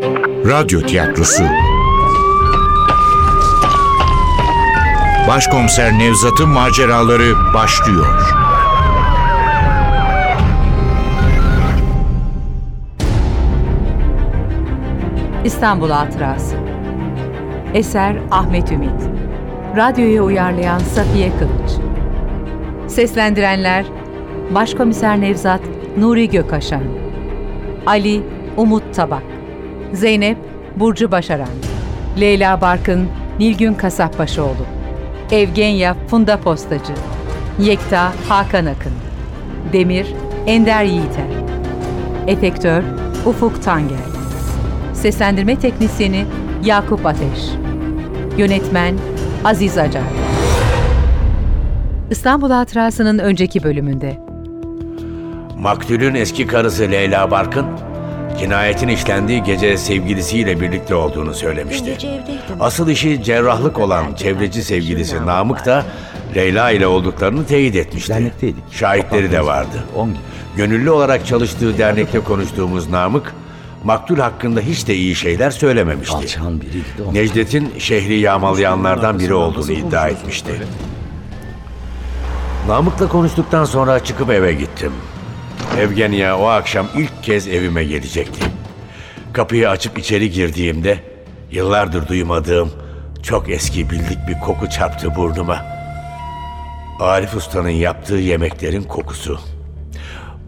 Radyo tiyatrosu. Başkomiser Nevzat'ın maceraları başlıyor. İstanbul Hatırası. Eser Ahmet Ümit. Radyoya uyarlayan Safiye Kılıç. Seslendirenler Başkomiser Nevzat Nuri Gökaşan Ali Umut Tabak Zeynep Burcu Başaran Leyla Barkın Nilgün Kasapbaşıoğlu Evgenya Funda Postacı Yekta Hakan Akın Demir Ender Yiğiter Efektör Ufuk Tangel Seslendirme Teknisyeni Yakup Ateş Yönetmen Aziz Acar. İstanbul Hatırası'nın önceki bölümünde. Maktulün eski karısı Leyla Barkın, cinayetin işlendiği gece sevgilisiyle birlikte olduğunu söylemişti. Asıl işi cerrahlık olan çevreci sevgilisi Namık da Leyla ile olduklarını teyit etmişti. Şahitleri de vardı. 10 gibi. Gönüllü olarak çalıştığı dernekte konuştuğumuz Namık, maktul hakkında hiç de iyi şeyler söylememişti. Necdet'in şehri yağmalayanlardan biri olduğunu iddia etmişti. Namık'la konuştuktan sonra çıkıp eve gittim. Evgenya o akşam ilk kez evime gelecekti. Kapıyı açıp içeri girdiğimde yıllardır duymadığım çok eski bildik bir koku çarptı burnuma. Arif Usta'nın yaptığı yemeklerin kokusu.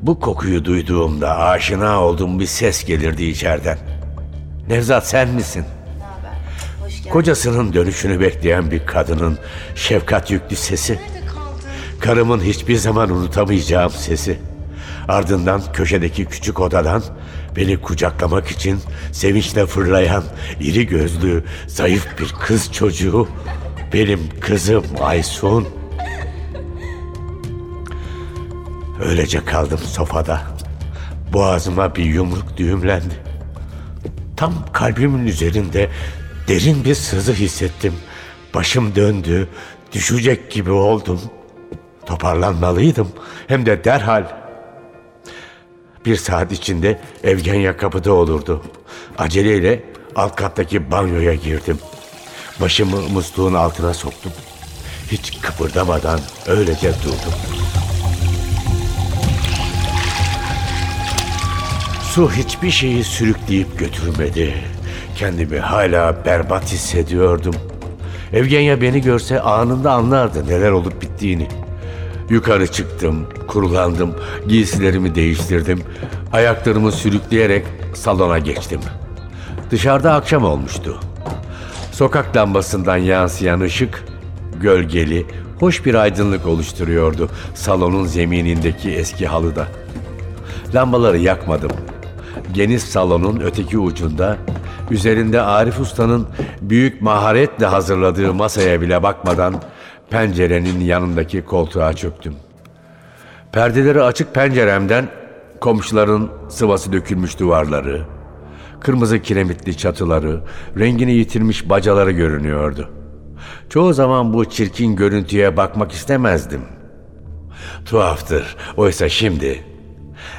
Bu kokuyu duyduğumda aşina olduğum bir ses gelirdi içeriden. Nevzat sen misin? Kocasının dönüşünü bekleyen bir kadının şefkat yüklü sesi. Karımın hiçbir zaman unutamayacağım sesi. Ardından köşedeki küçük odadan beni kucaklamak için sevinçle fırlayan iri gözlü, zayıf bir kız çocuğu benim kızım Aysun. Öylece kaldım sofada. Boğazıma bir yumruk düğümlendi. Tam kalbimin üzerinde derin bir sızı hissettim. Başım döndü, düşecek gibi oldum. Toparlanmalıydım hem de derhal. Bir saat içinde Evgenya kapıda olurdu. Aceleyle alt kattaki banyoya girdim. Başımı musluğun altına soktum. Hiç kıpırdamadan öylece durdum. Su hiçbir şeyi sürükleyip götürmedi. Kendimi hala berbat hissediyordum. Evgenya beni görse anında anlardı neler olup bittiğini. Yukarı çıktım, kurulandım, giysilerimi değiştirdim. Ayaklarımı sürükleyerek salona geçtim. Dışarıda akşam olmuştu. Sokak lambasından yansıyan ışık, gölgeli, hoş bir aydınlık oluşturuyordu salonun zeminindeki eski halıda. Lambaları yakmadım. Geniş salonun öteki ucunda, üzerinde Arif Usta'nın büyük maharetle hazırladığı masaya bile bakmadan pencerenin yanındaki koltuğa çöktüm. Perdeleri açık penceremden komşuların sıvası dökülmüş duvarları, kırmızı kiremitli çatıları, rengini yitirmiş bacaları görünüyordu. Çoğu zaman bu çirkin görüntüye bakmak istemezdim. Tuhaftır. Oysa şimdi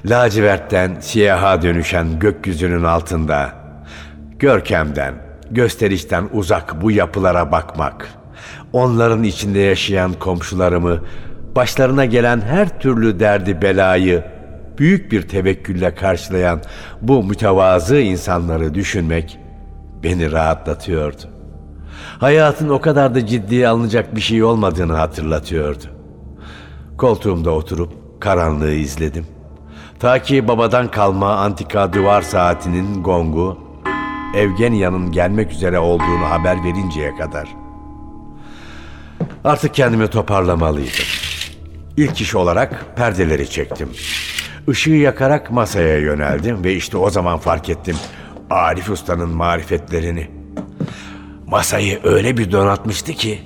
lacivertten siyaha dönüşen gökyüzünün altında görkemden, gösterişten uzak bu yapılara bakmak, onların içinde yaşayan komşularımı, başlarına gelen her türlü derdi belayı büyük bir tevekkülle karşılayan bu mütevazı insanları düşünmek beni rahatlatıyordu. Hayatın o kadar da ciddiye alınacak bir şey olmadığını hatırlatıyordu. Koltuğumda oturup karanlığı izledim. Ta ki babadan kalma antika duvar saatinin gongu Evgenya'nın gelmek üzere olduğunu haber verinceye kadar. Artık kendimi toparlamalıydım. İlk iş olarak perdeleri çektim. Işığı yakarak masaya yöneldim ve işte o zaman fark ettim Arif Usta'nın marifetlerini. Masayı öyle bir donatmıştı ki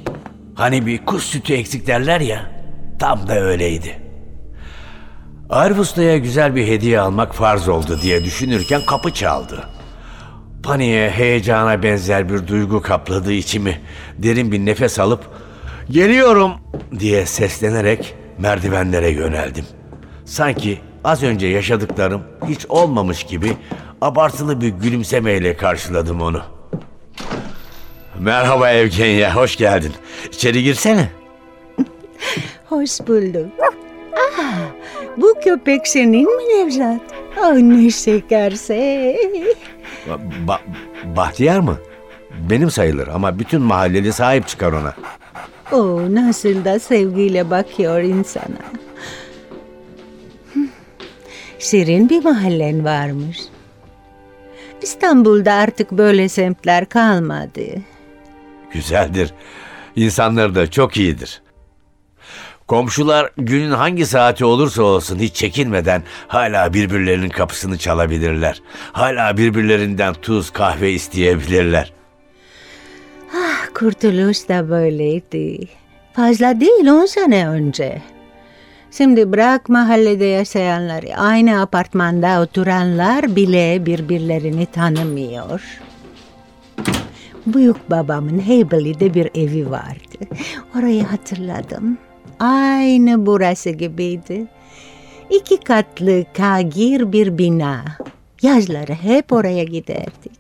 hani bir kuş sütü eksik derler ya tam da öyleydi. Arif Usta'ya güzel bir hediye almak farz oldu diye düşünürken kapı çaldı. Paniğe, heyecana benzer bir duygu kapladı içimi. Derin bir nefes alıp "Geliyorum!" diye seslenerek merdivenlere yöneldim. Sanki az önce yaşadıklarım hiç olmamış gibi Abartılı bir gülümsemeyle karşıladım onu. Merhaba Evgenya, hoş geldin. İçeri girsene. Hoş bulduk. Ah, bu köpek senin mi Nevzat? Oh ne şekerse. Ba- Bahtiyar mı? Benim sayılır ama bütün mahalleli sahip çıkar ona. Oh nasıl da sevgiyle bakıyor insana. Şirin bir mahallen varmış. İstanbul'da artık böyle semtler kalmadı. Güzeldir. İnsanları da çok iyidir. Komşular günün hangi saati olursa olsun hiç çekinmeden hala birbirlerinin kapısını çalabilirler. Hala birbirlerinden tuz, kahve isteyebilirler. Kurtuluş da böyleydi. Fazla değil on sene önce. Şimdi bırak mahallede yaşayanları, aynı apartmanda oturanlar bile birbirlerini tanımıyor. Büyük babamın Heybeli'de bir evi vardı. Orayı hatırladım. Aynı burası gibiydi. İki katlı kagir bir bina. Yazları hep oraya giderdik.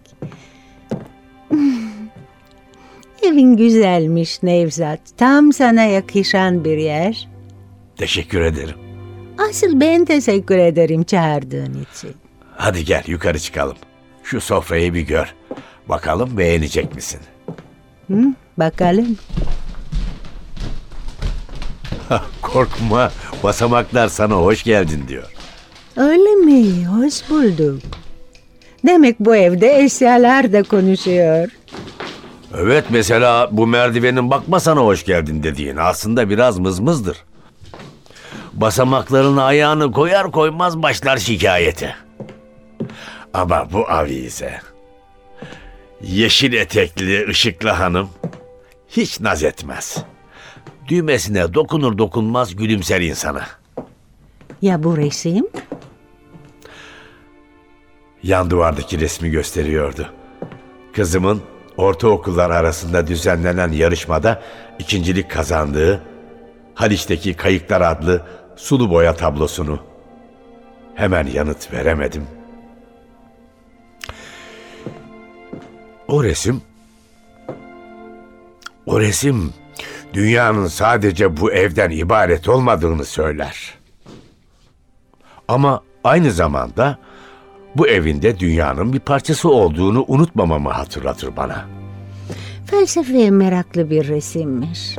Evin güzelmiş Nevzat. Tam sana yakışan bir yer. Teşekkür ederim. Asıl ben teşekkür ederim çağırdığın için. Hadi gel yukarı çıkalım. Şu sofrayı bir gör. Bakalım beğenecek misin? Hı? Bakalım. Korkma. Basamaklar sana hoş geldin diyor. Öyle mi? Hoş bulduk. Demek bu evde eşyalar da konuşuyor. Evet mesela bu merdivenin bakma sana hoş geldin dediğin aslında biraz mızmızdır. Basamakların ayağını koyar koymaz başlar şikayete. Ama bu avize. Yeşil etekli ışıklı hanım hiç naz etmez. Düğmesine dokunur dokunmaz gülümser insana. Ya bu resim? Yan duvardaki resmi gösteriyordu. Kızımın ortaokullar arasında düzenlenen yarışmada ikincilik kazandığı Haliç'teki Kayıklar adlı sulu boya tablosunu. Hemen yanıt veremedim. O resim o resim dünyanın sadece bu evden ibaret olmadığını söyler. Ama aynı zamanda bu evinde dünyanın bir parçası olduğunu unutmamamı hatırlatır bana. Felsefeye meraklı bir resimmiş.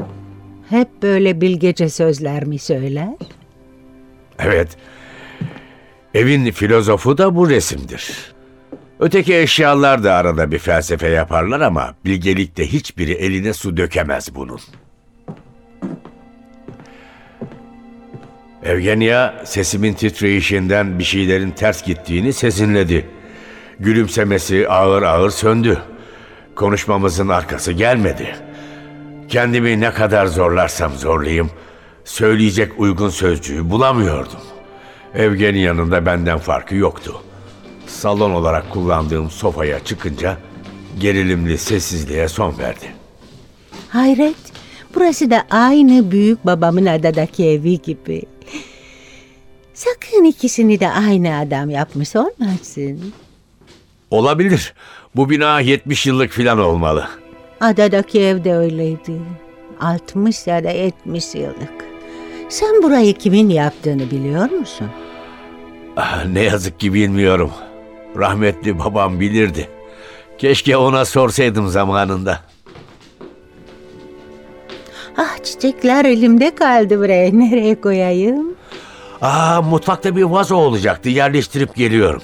Hep böyle bilgece sözler mi söyler? Evet, evin filozofu da bu resimdir. Öteki eşyalar da arada bir felsefe yaparlar ama bilgelikte hiçbiri eline su dökemez bunun. Evgenya sesimin titreyişinden bir şeylerin ters gittiğini sezinledi. Gülümsemesi ağır ağır söndü. Konuşmamızın arkası gelmedi. Kendimi ne kadar zorlarsam zorlayayım, söyleyecek uygun sözcüğü bulamıyordum. Evgenya'nın da benden farkı yoktu. Salon olarak kullandığım sofaya çıkınca gerilimli sessizliğe son verdi. Hayret, burası da aynı büyük babamın adadaki evi gibi. Sakın ikisini de aynı adam yapmış olmasın. Olabilir. Bu bina 70 yıllık filan olmalı. Adadaki ev de öyleydi. 60 ya da 70 yıllık. Sen burayı kimin yaptığını biliyor musun? Ah, Ne yazık ki bilmiyorum. Rahmetli babam bilirdi. Keşke ona sorsaydım zamanında. Ah çiçekler elimde kaldı buraya. Nereye koyayım? Aa, mutfakta bir vazo olacaktı. Yerleştirip geliyorum.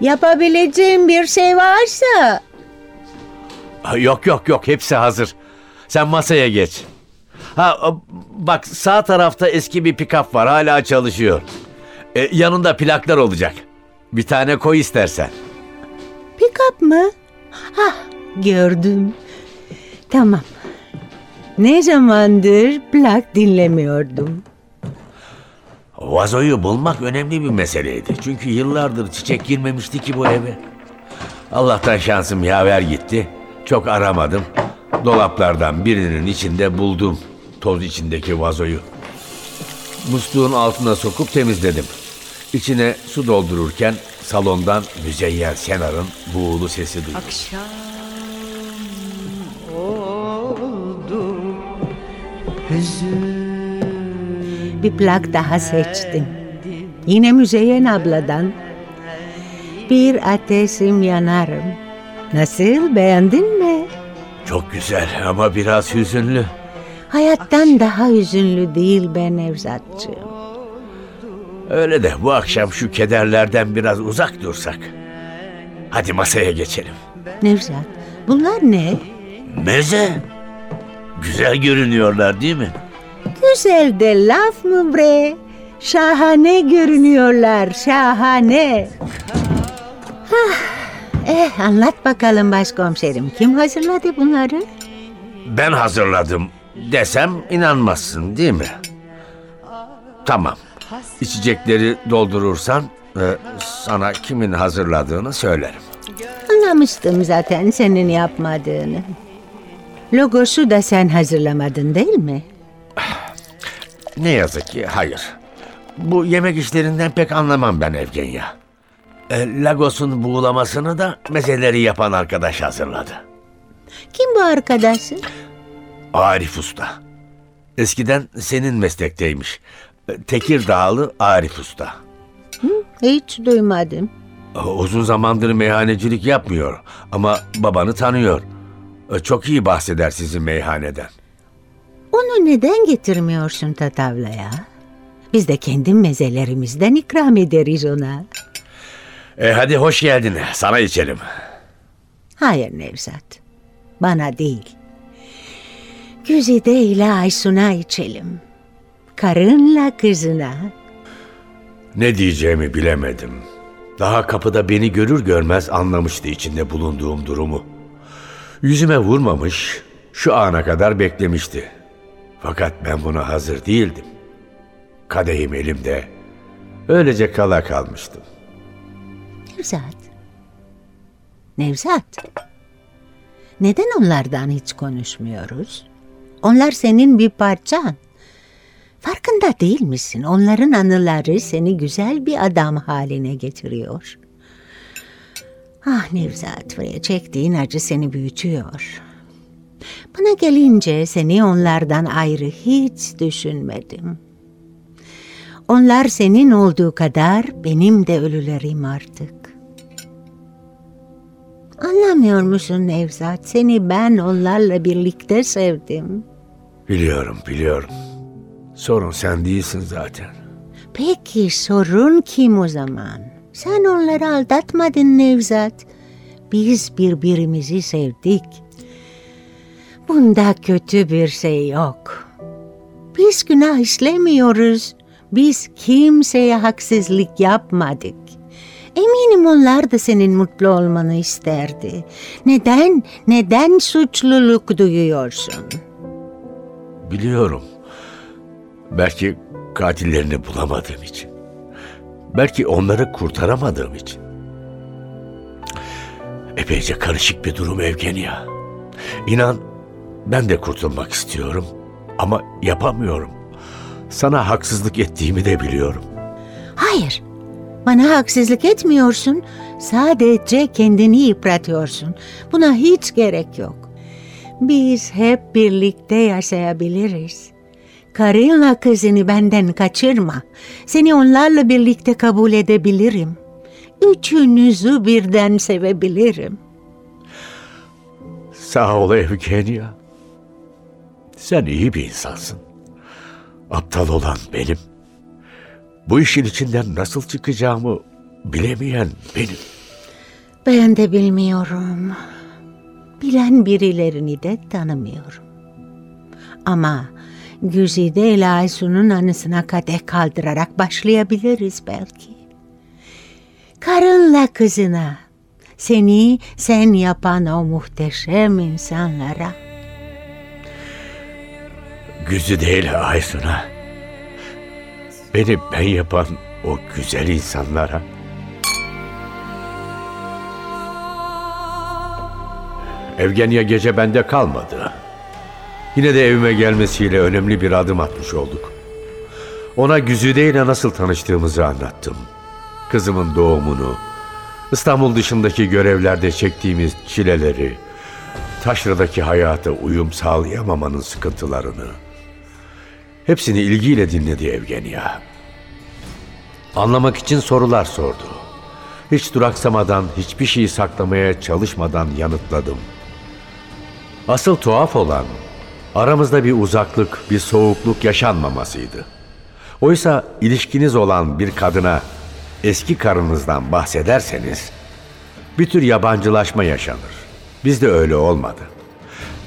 Yapabileceğim bir şey varsa. Ah, Yok yok yok hepsi hazır. Sen masaya geç. Ha a- bak sağ tarafta eski bir pikap var hala çalışıyor. E, yanında plaklar olacak. Bir tane koy istersen. Pikap mı? Ah gördüm. Tamam. Ne zamandır plak dinlemiyordum. Vazoyu bulmak önemli bir meseleydi. Çünkü yıllardır çiçek girmemişti ki bu eve. Allah'tan şansım yaver gitti. Çok aramadım. Dolaplardan birinin içinde buldum toz içindeki vazoyu. Musluğun altına sokup temizledim. İçine su doldururken salondan Müzeyyen Senar'ın buğulu sesi duydum. Akşam oldu Hüzün Bir plak daha seçtim. Yine Müzeyyen abladan. Bir ateşim yanarım. Nasıl beğendin mi? Çok güzel ama biraz hüzünlü. Hayattan daha hüzünlü değil be Nevzatçığım. Öyle de bu akşam şu kederlerden biraz uzak dursak. Hadi masaya geçelim. Nevzat bunlar ne? Meze. Güzel görünüyorlar değil mi? Güzel de laf mı bre? Şahane görünüyorlar, şahane. Hah, eh anlat bakalım başkomiserim. Kim hazırladı bunları? Ben hazırladım desem inanmazsın değil mi? Tamam. İçecekleri doldurursan e, sana kimin hazırladığını söylerim. Anlamıştım zaten senin yapmadığını. Logosu da sen hazırlamadın değil mi? Ne yazık ki hayır. Bu yemek işlerinden pek anlamam ben Evgenya. E, Lagos'un buğulamasını da mezeleri yapan arkadaş hazırladı. Kim bu arkadaşın? Arif Usta. Eskiden senin meslekteymiş. E, Tekirdağlı Arif Usta. Hiç duymadım. E, Uzun zamandır meyhanecilik yapmıyor ama babanı tanıyor. E, Çok iyi bahseder sizin meyhaneden. Onu neden getirmiyorsun Tatavla'ya? Biz de kendi mezelerimizden ikram ederiz ona. E hadi hoş geldin. Sana içelim. Hayır Nevzat. Bana değil. Güzide ile Aysun'a içelim. Karınla kızına. Ne diyeceğimi bilemedim. Daha kapıda beni görür görmez anlamıştı içinde bulunduğum durumu. Yüzüme vurmamış, şu ana kadar beklemişti. Fakat ben buna hazır değildim. Kadehim elimde. Öylece kala kalmıştım. Nevzat. Nevzat. Neden onlardan hiç konuşmuyoruz? Onlar senin bir parçan. Farkında değil misin? Onların anıları seni güzel bir adam haline getiriyor. Ah Nevzat, buraya çektiğin acı seni büyütüyor. Bana gelince seni onlardan ayrı hiç düşünmedim. Onlar senin olduğu kadar benim de ölülerim artık. Anlamıyor musun Nevzat? Seni ben onlarla birlikte sevdim. Biliyorum, biliyorum. Sorun sen değilsin zaten. Peki sorun kim o zaman? Sen onları aldatmadın Nevzat. Biz birbirimizi sevdik. Bunda kötü bir şey yok. Biz günah işlemiyoruz. Biz kimseye haksızlık yapmadık. Eminim onlar da senin mutlu olmanı isterdi. Neden, neden suçluluk duyuyorsun? Biliyorum. Belki katillerini bulamadığım için. Belki onları kurtaramadığım için. Epeyce karışık bir durum Evgenya. İnan ben de kurtulmak istiyorum ama yapamıyorum. Sana haksızlık ettiğimi de biliyorum. Hayır, bana haksızlık etmiyorsun. Sadece kendini yıpratıyorsun. Buna hiç gerek yok. Biz hep birlikte yaşayabiliriz. Karınla kızını benden kaçırma. Seni onlarla birlikte kabul edebilirim. Üçünüzü birden sevebilirim. Sağ ol Evgenya. Sen iyi bir insansın. Aptal olan benim. Bu işin içinden nasıl çıkacağımı bilemeyen benim. Ben de bilmiyorum. Bilen birilerini de tanımıyorum. Ama Güzide ile Aysun'un anısına kadeh kaldırarak başlayabiliriz belki. Karınla kızına, seni sen yapan o muhteşem insanlara. Güzü değil Aysun'a. Beni ben yapan o güzel insanlara. Evgenya gece bende kalmadı. Yine de evime gelmesiyle önemli bir adım atmış olduk. Ona Güzide ile nasıl tanıştığımızı anlattım. Kızımın doğumunu, İstanbul dışındaki görevlerde çektiğimiz çileleri, taşradaki hayata uyum sağlayamamanın sıkıntılarını, hepsini ilgiyle dinledi Evgenya. Anlamak için sorular sordu. Hiç duraksamadan, hiçbir şeyi saklamaya çalışmadan yanıtladım. Asıl tuhaf olan aramızda bir uzaklık, bir soğukluk yaşanmamasıydı. Oysa ilişkiniz olan bir kadına eski karınızdan bahsederseniz bir tür yabancılaşma yaşanır. Bizde öyle olmadı.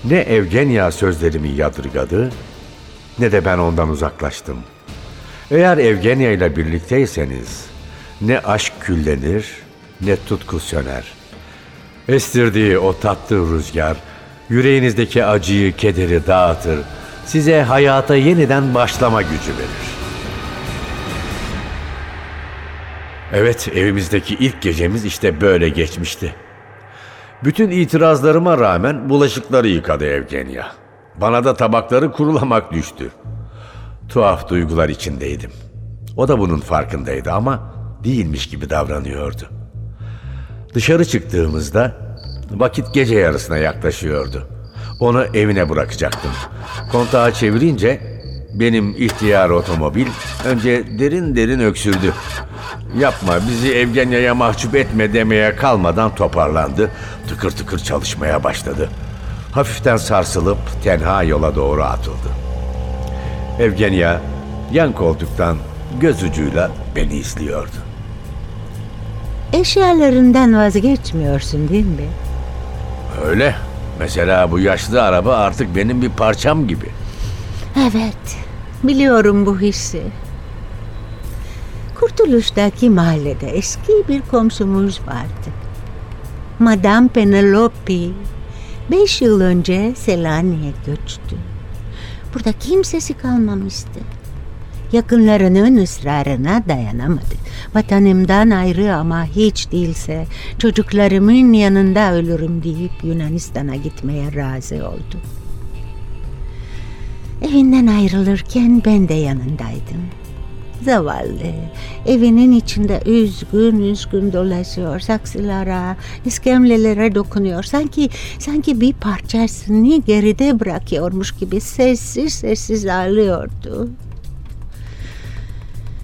Ne Evgenya sözlerimi yadırgadı ne de ben ondan uzaklaştım. Eğer Evgenya ile birlikteyseniz ne aşk küllenir ne tutku söner. Estirdiği o tatlı rüzgar yüreğinizdeki acıyı, kederi dağıtır. Size hayata yeniden başlama gücü verir. Evet, evimizdeki ilk gecemiz işte böyle geçmişti. Bütün itirazlarıma rağmen bulaşıkları yıkadı Evgenya. Bana da tabakları kurulamak düştü. Tuhaf duygular içindeydim. O da bunun farkındaydı ama değilmiş gibi davranıyordu. Dışarı çıktığımızda vakit gece yarısına yaklaşıyordu. Onu evine bırakacaktım. Kontağı çevirince benim ihtiyar otomobil önce derin derin öksürdü. Yapma bizi Evgenya'ya mahcup etme demeye kalmadan toparlandı. Tıkır tıkır çalışmaya başladı. Hafiften sarsılıp tenha yola doğru atıldı. Evgenya yan koltuktan göz ucuyla beni izliyordu. Eşyalarından vazgeçmiyorsun değil mi? Öyle. Mesela bu yaşlı araba artık benim bir parçam gibi. Evet, biliyorum bu hissi. Kurtuluş'taki mahallede eski bir komşumuz vardı. Madame Penelope beş yıl önce Selanik'e göçtü. Burada kimsesi kalmamıştı. Yakınlarının ısrarına dayanamadı. Vatanımdan ayrı ama hiç değilse çocuklarımın yanında ölürüm deyip Yunanistan'a gitmeye razı oldu. Evinden ayrılırken ben de yanındaydım. Zavallı, evinin içinde üzgün üzgün dolaşıyor, saksılara, iskemlelere dokunuyor. Sanki sanki bir parçasını geride bırakıyormuş gibi sessiz sessiz ağlıyordu.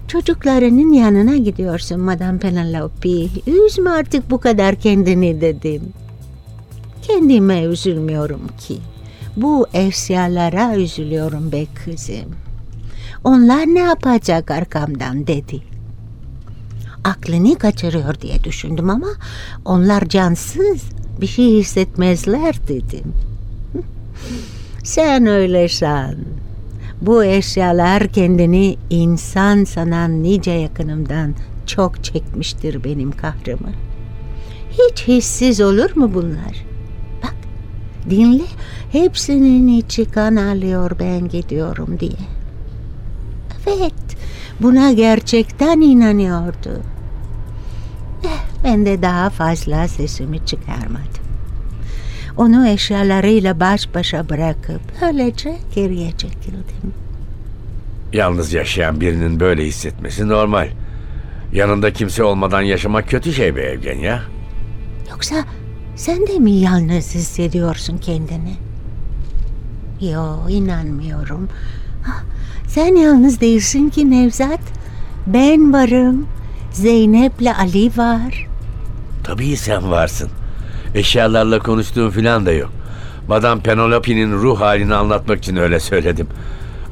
Çocuklarının yanına gidiyorsun Madame Penelope. Üzme artık bu kadar kendini dedim. Kendime üzülmüyorum ki. Bu eşyalara üzülüyorum be kızım. Onlar ne yapacak arkamdan dedi. Aklını kaçırıyor diye düşündüm ama onlar cansız bir şey hissetmezler dedim. Sen öyle san. Bu eşyalar kendini insan sanan nice yakınımdan çok çekmiştir benim kahrımı. Hiç hissiz olur mu bunlar? Bak dinle hepsinin içi kan alıyor ben gidiyorum diye. Evet buna gerçekten inanıyordu. Eh, ben de daha fazla sesimi çıkarmadım. Onu eşyalarıyla baş başa bırakıp öylece geriye çekildim. Yalnız yaşayan birinin böyle hissetmesi normal. Yanında kimse olmadan yaşamak kötü şey be Evgenya. Yoksa sen de mi yalnız hissediyorsun kendini? Yo inanmıyorum. Sen yalnız değilsin ki Nevzat. Ben varım. Zeynep'le Ali var. Tabii sen varsın. Eşyalarla konuştuğum filan da yok. Madame Penelope'nin ruh halini anlatmak için öyle söyledim.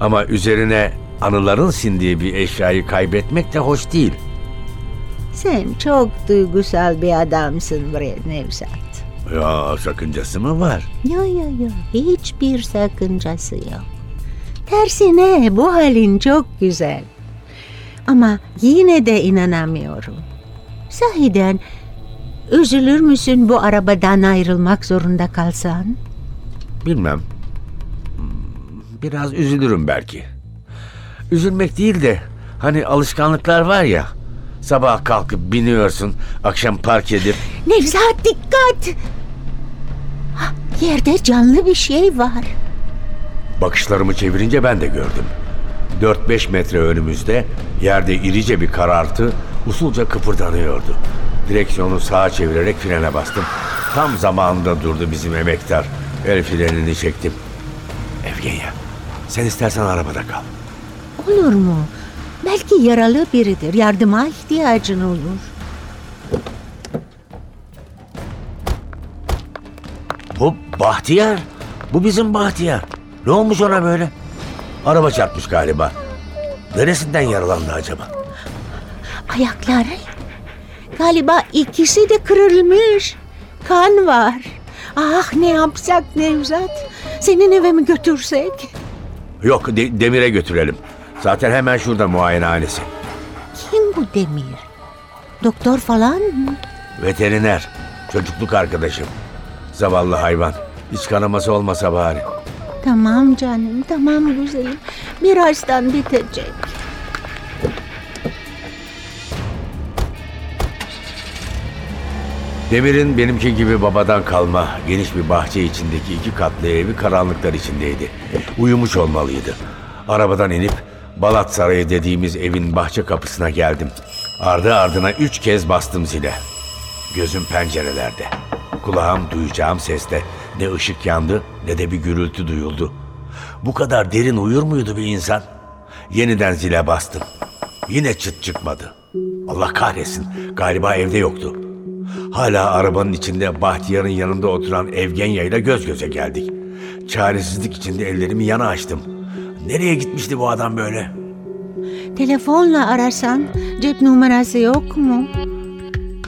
Ama üzerine anıların sindiği bir eşyayı kaybetmek de hoş değil. Sen çok duygusal bir adamsın bre Nevzat. Ya sakıncası mı var? Yo yo yo hiçbir sakıncası yok. Tersine bu halin çok güzel. Ama yine de inanamıyorum. Sahiden üzülür müsün bu arabadan ayrılmak zorunda kalsan? Bilmem. Biraz üzülürüm belki. Üzülmek değil de hani alışkanlıklar var ya. Sabah kalkıp biniyorsun, akşam park edip Nevzat dikkat! Yerde canlı bir şey var. Bakışlarımı çevirince ben de gördüm. 4-5 metre önümüzde yerde irice bir karartı usulca kıpırdanıyordu. Direksiyonu sağa çevirerek frene bastım. Tam zamanında durdu bizim emektar. El frenini çektim. Evgenya, sen istersen arabada kal. Olur mu? Belki yaralı biridir. Yardıma ihtiyacın olur. Bu Bahtiyar. Bu bizim Bahtiyar. Ne olmuş ona böyle? Araba çarpmış galiba. Neresinden yaralandı acaba? Ayakları. Galiba ikisi de kırılmış. Kan var. Ah ne yapsak Nevzat? Senin eve mi götürsek? Yok de- Demir'e götürelim. Zaten hemen şurada muayenehanesi. Kim bu Demir? Doktor falan mı? Veteriner. Çocukluk arkadaşım. Zavallı hayvan. İç kanaması olmasa bari. Tamam canım, tamam güzelim. Birazdan bitecek. Demir'in benimki gibi babadan kalma geniş bir bahçe içindeki iki katlı evi karanlıklar içindeydi. Uyumuş olmalıydı. Arabadan inip Balat Sarayı dediğimiz evin bahçe kapısına geldim. Ardı ardına üç kez bastım zile. Gözüm pencerelerde. Kulağım duyacağım seste. Ne ışık yandı ne de bir gürültü duyuldu. Bu kadar derin uyur muydu bir insan? Yeniden zile bastım. Yine çıt çıkmadı. Allah kahretsin. Galiba evde yoktu. Hala arabanın içinde Bahtiyar'ın yanında oturan Evgenya ile göz göze geldik. Çaresizlik içinde ellerimi yana açtım. Nereye gitmişti bu adam böyle? Telefonla arasan cep numarası yok mu?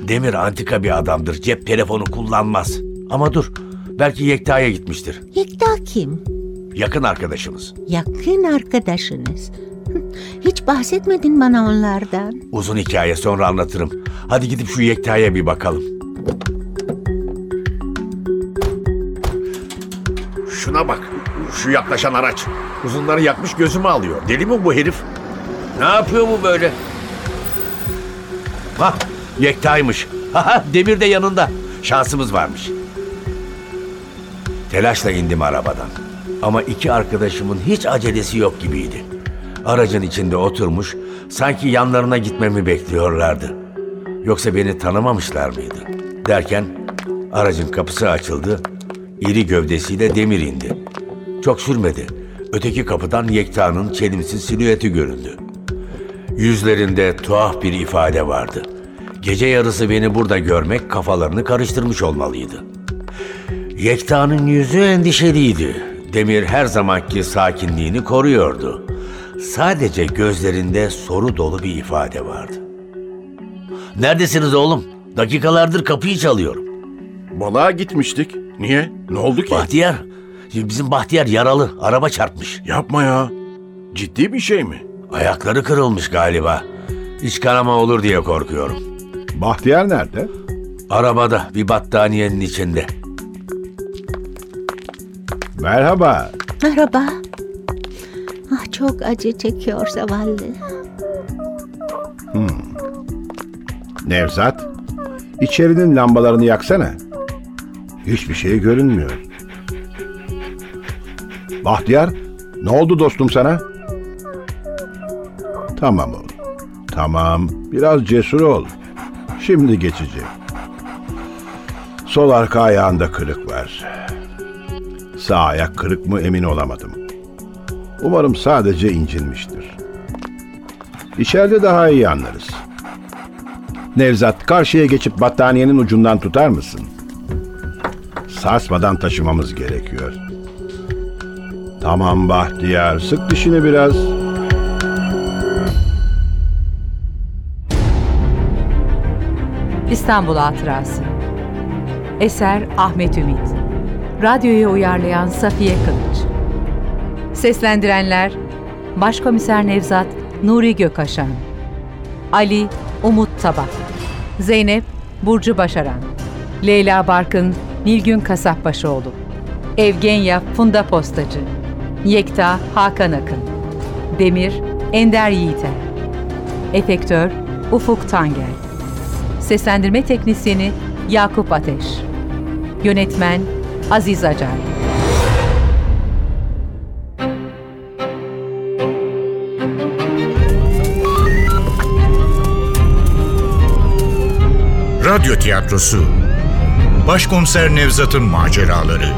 Demir antika bir adamdır. Cep telefonu kullanmaz. Ama dur. Belki Yekta'ya gitmiştir. Yekta kim? Yakın arkadaşımız. Yakın arkadaşınız. Hiç bahsetmedin bana onlardan. Uzun hikaye sonra anlatırım. Hadi gidip şu Yekta'ya bir bakalım. Şuna bak. Şu yaklaşan araç. Uzunları yakmış gözümü alıyor. Deli mi bu herif? Ne yapıyor bu böyle? Hah Yekta'ymış. Demir de yanında. Şansımız varmış. Telaşla indim arabadan. Ama iki arkadaşımın hiç acelesi yok gibiydi. Aracın içinde oturmuş, sanki yanlarına gitmemi bekliyorlardı. Yoksa beni tanımamışlar mıydı? Derken aracın kapısı açıldı, iri gövdesiyle demir indi. Çok sürmedi. Öteki kapıdan Yekta'nın çelimsiz silüeti göründü. Yüzlerinde tuhaf bir ifade vardı. Gece yarısı beni burada görmek kafalarını karıştırmış olmalıydı. Yekta'nın yüzü endişeliydi. Demir her zamanki sakinliğini koruyordu. Sadece gözlerinde soru dolu bir ifade vardı. Neredesiniz oğlum? Dakikalardır kapıyı çalıyorum. Balığa gitmiştik. Niye? Ne oldu ki? Bahtiyar, bizim Bahtiyar yaralı, araba çarpmış. Yapma ya. Ciddi bir şey mi? Ayakları kırılmış galiba. İç kanama olur diye korkuyorum. Bahtiyar nerede? Arabada, bir battaniyenin içinde. Merhaba. Merhaba. Ah çok acı çekiyor zavallı. Nevzat. İçerinin lambalarını yaksana. Hiçbir şey görünmüyor. Bahtiyar, ne oldu dostum sana? Tamam oğlum. Tamam, biraz cesur ol. Şimdi geçici. Sol arka ayağında kırık var. Sağ ayak kırık mı emin olamadım. Umarım sadece incinmiştir. İçeride daha iyi anlarız. Nevzat, karşıya geçip battaniyenin ucundan tutar mısın? Sarsmadan taşımamız gerekiyor. Tamam Bahtiyar, sık dişini biraz. İstanbul Hatırası Eser Ahmet Ümit Radyoya uyarlayan Safiye Kılıç. Seslendirenler Başkomiser Nevzat Nuri Gökaşan Ali Umut Tabak Zeynep Burcu Başaran Leyla Barkın Nilgün Kasapbaşıoğlu Evgenya Funda Postacı Yekta Hakan Akın Demir Ender Yiğiter Efektör Ufuk Tangel Seslendirme Teknisyeni Yakup Ateş Yönetmen Aziz Acar. Radyo tiyatrosu. Başkomiser Nevzat'ın maceraları